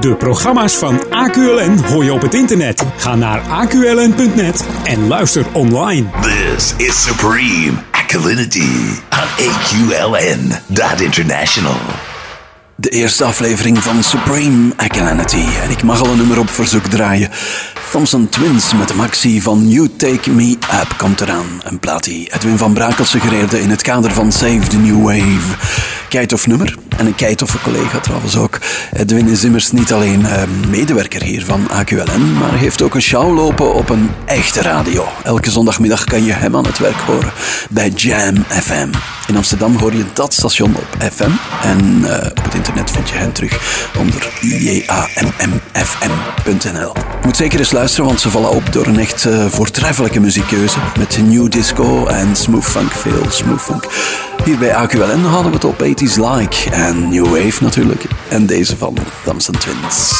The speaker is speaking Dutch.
De programma's van AQLN hoor je op het internet. Ga naar aqln.net en luister online. This is Supreme Alkalinity on AQLN.international. De eerste aflevering van Supreme Alkalinity. En ik mag al een nummer op verzoek draaien. Thompson Twins met de maxi van You Take Me Up komt eraan. Een plaat die Edwin van Brakel suggereerde in het kader van Save the New Wave. Keitof nummer. En een keitoffe collega trouwens ook. Edwin is immers niet alleen uh, medewerker hier van AQLN, maar heeft ook een show lopen op een echte radio. Elke zondagmiddag kan je hem aan het werk horen bij Jam FM. In Amsterdam hoor je dat station op FM. En uh, op het internet vind je hen terug onder jammfm.nl. Moet zeker eens luisteren, want ze vallen op door een echt uh, voortreffelijke muziekkeuze. Met new disco en smooth funk, veel smooth funk. Hier bij AQLN hadden we het op 80s Like en New Wave natuurlijk. En deze van Thompson Twins.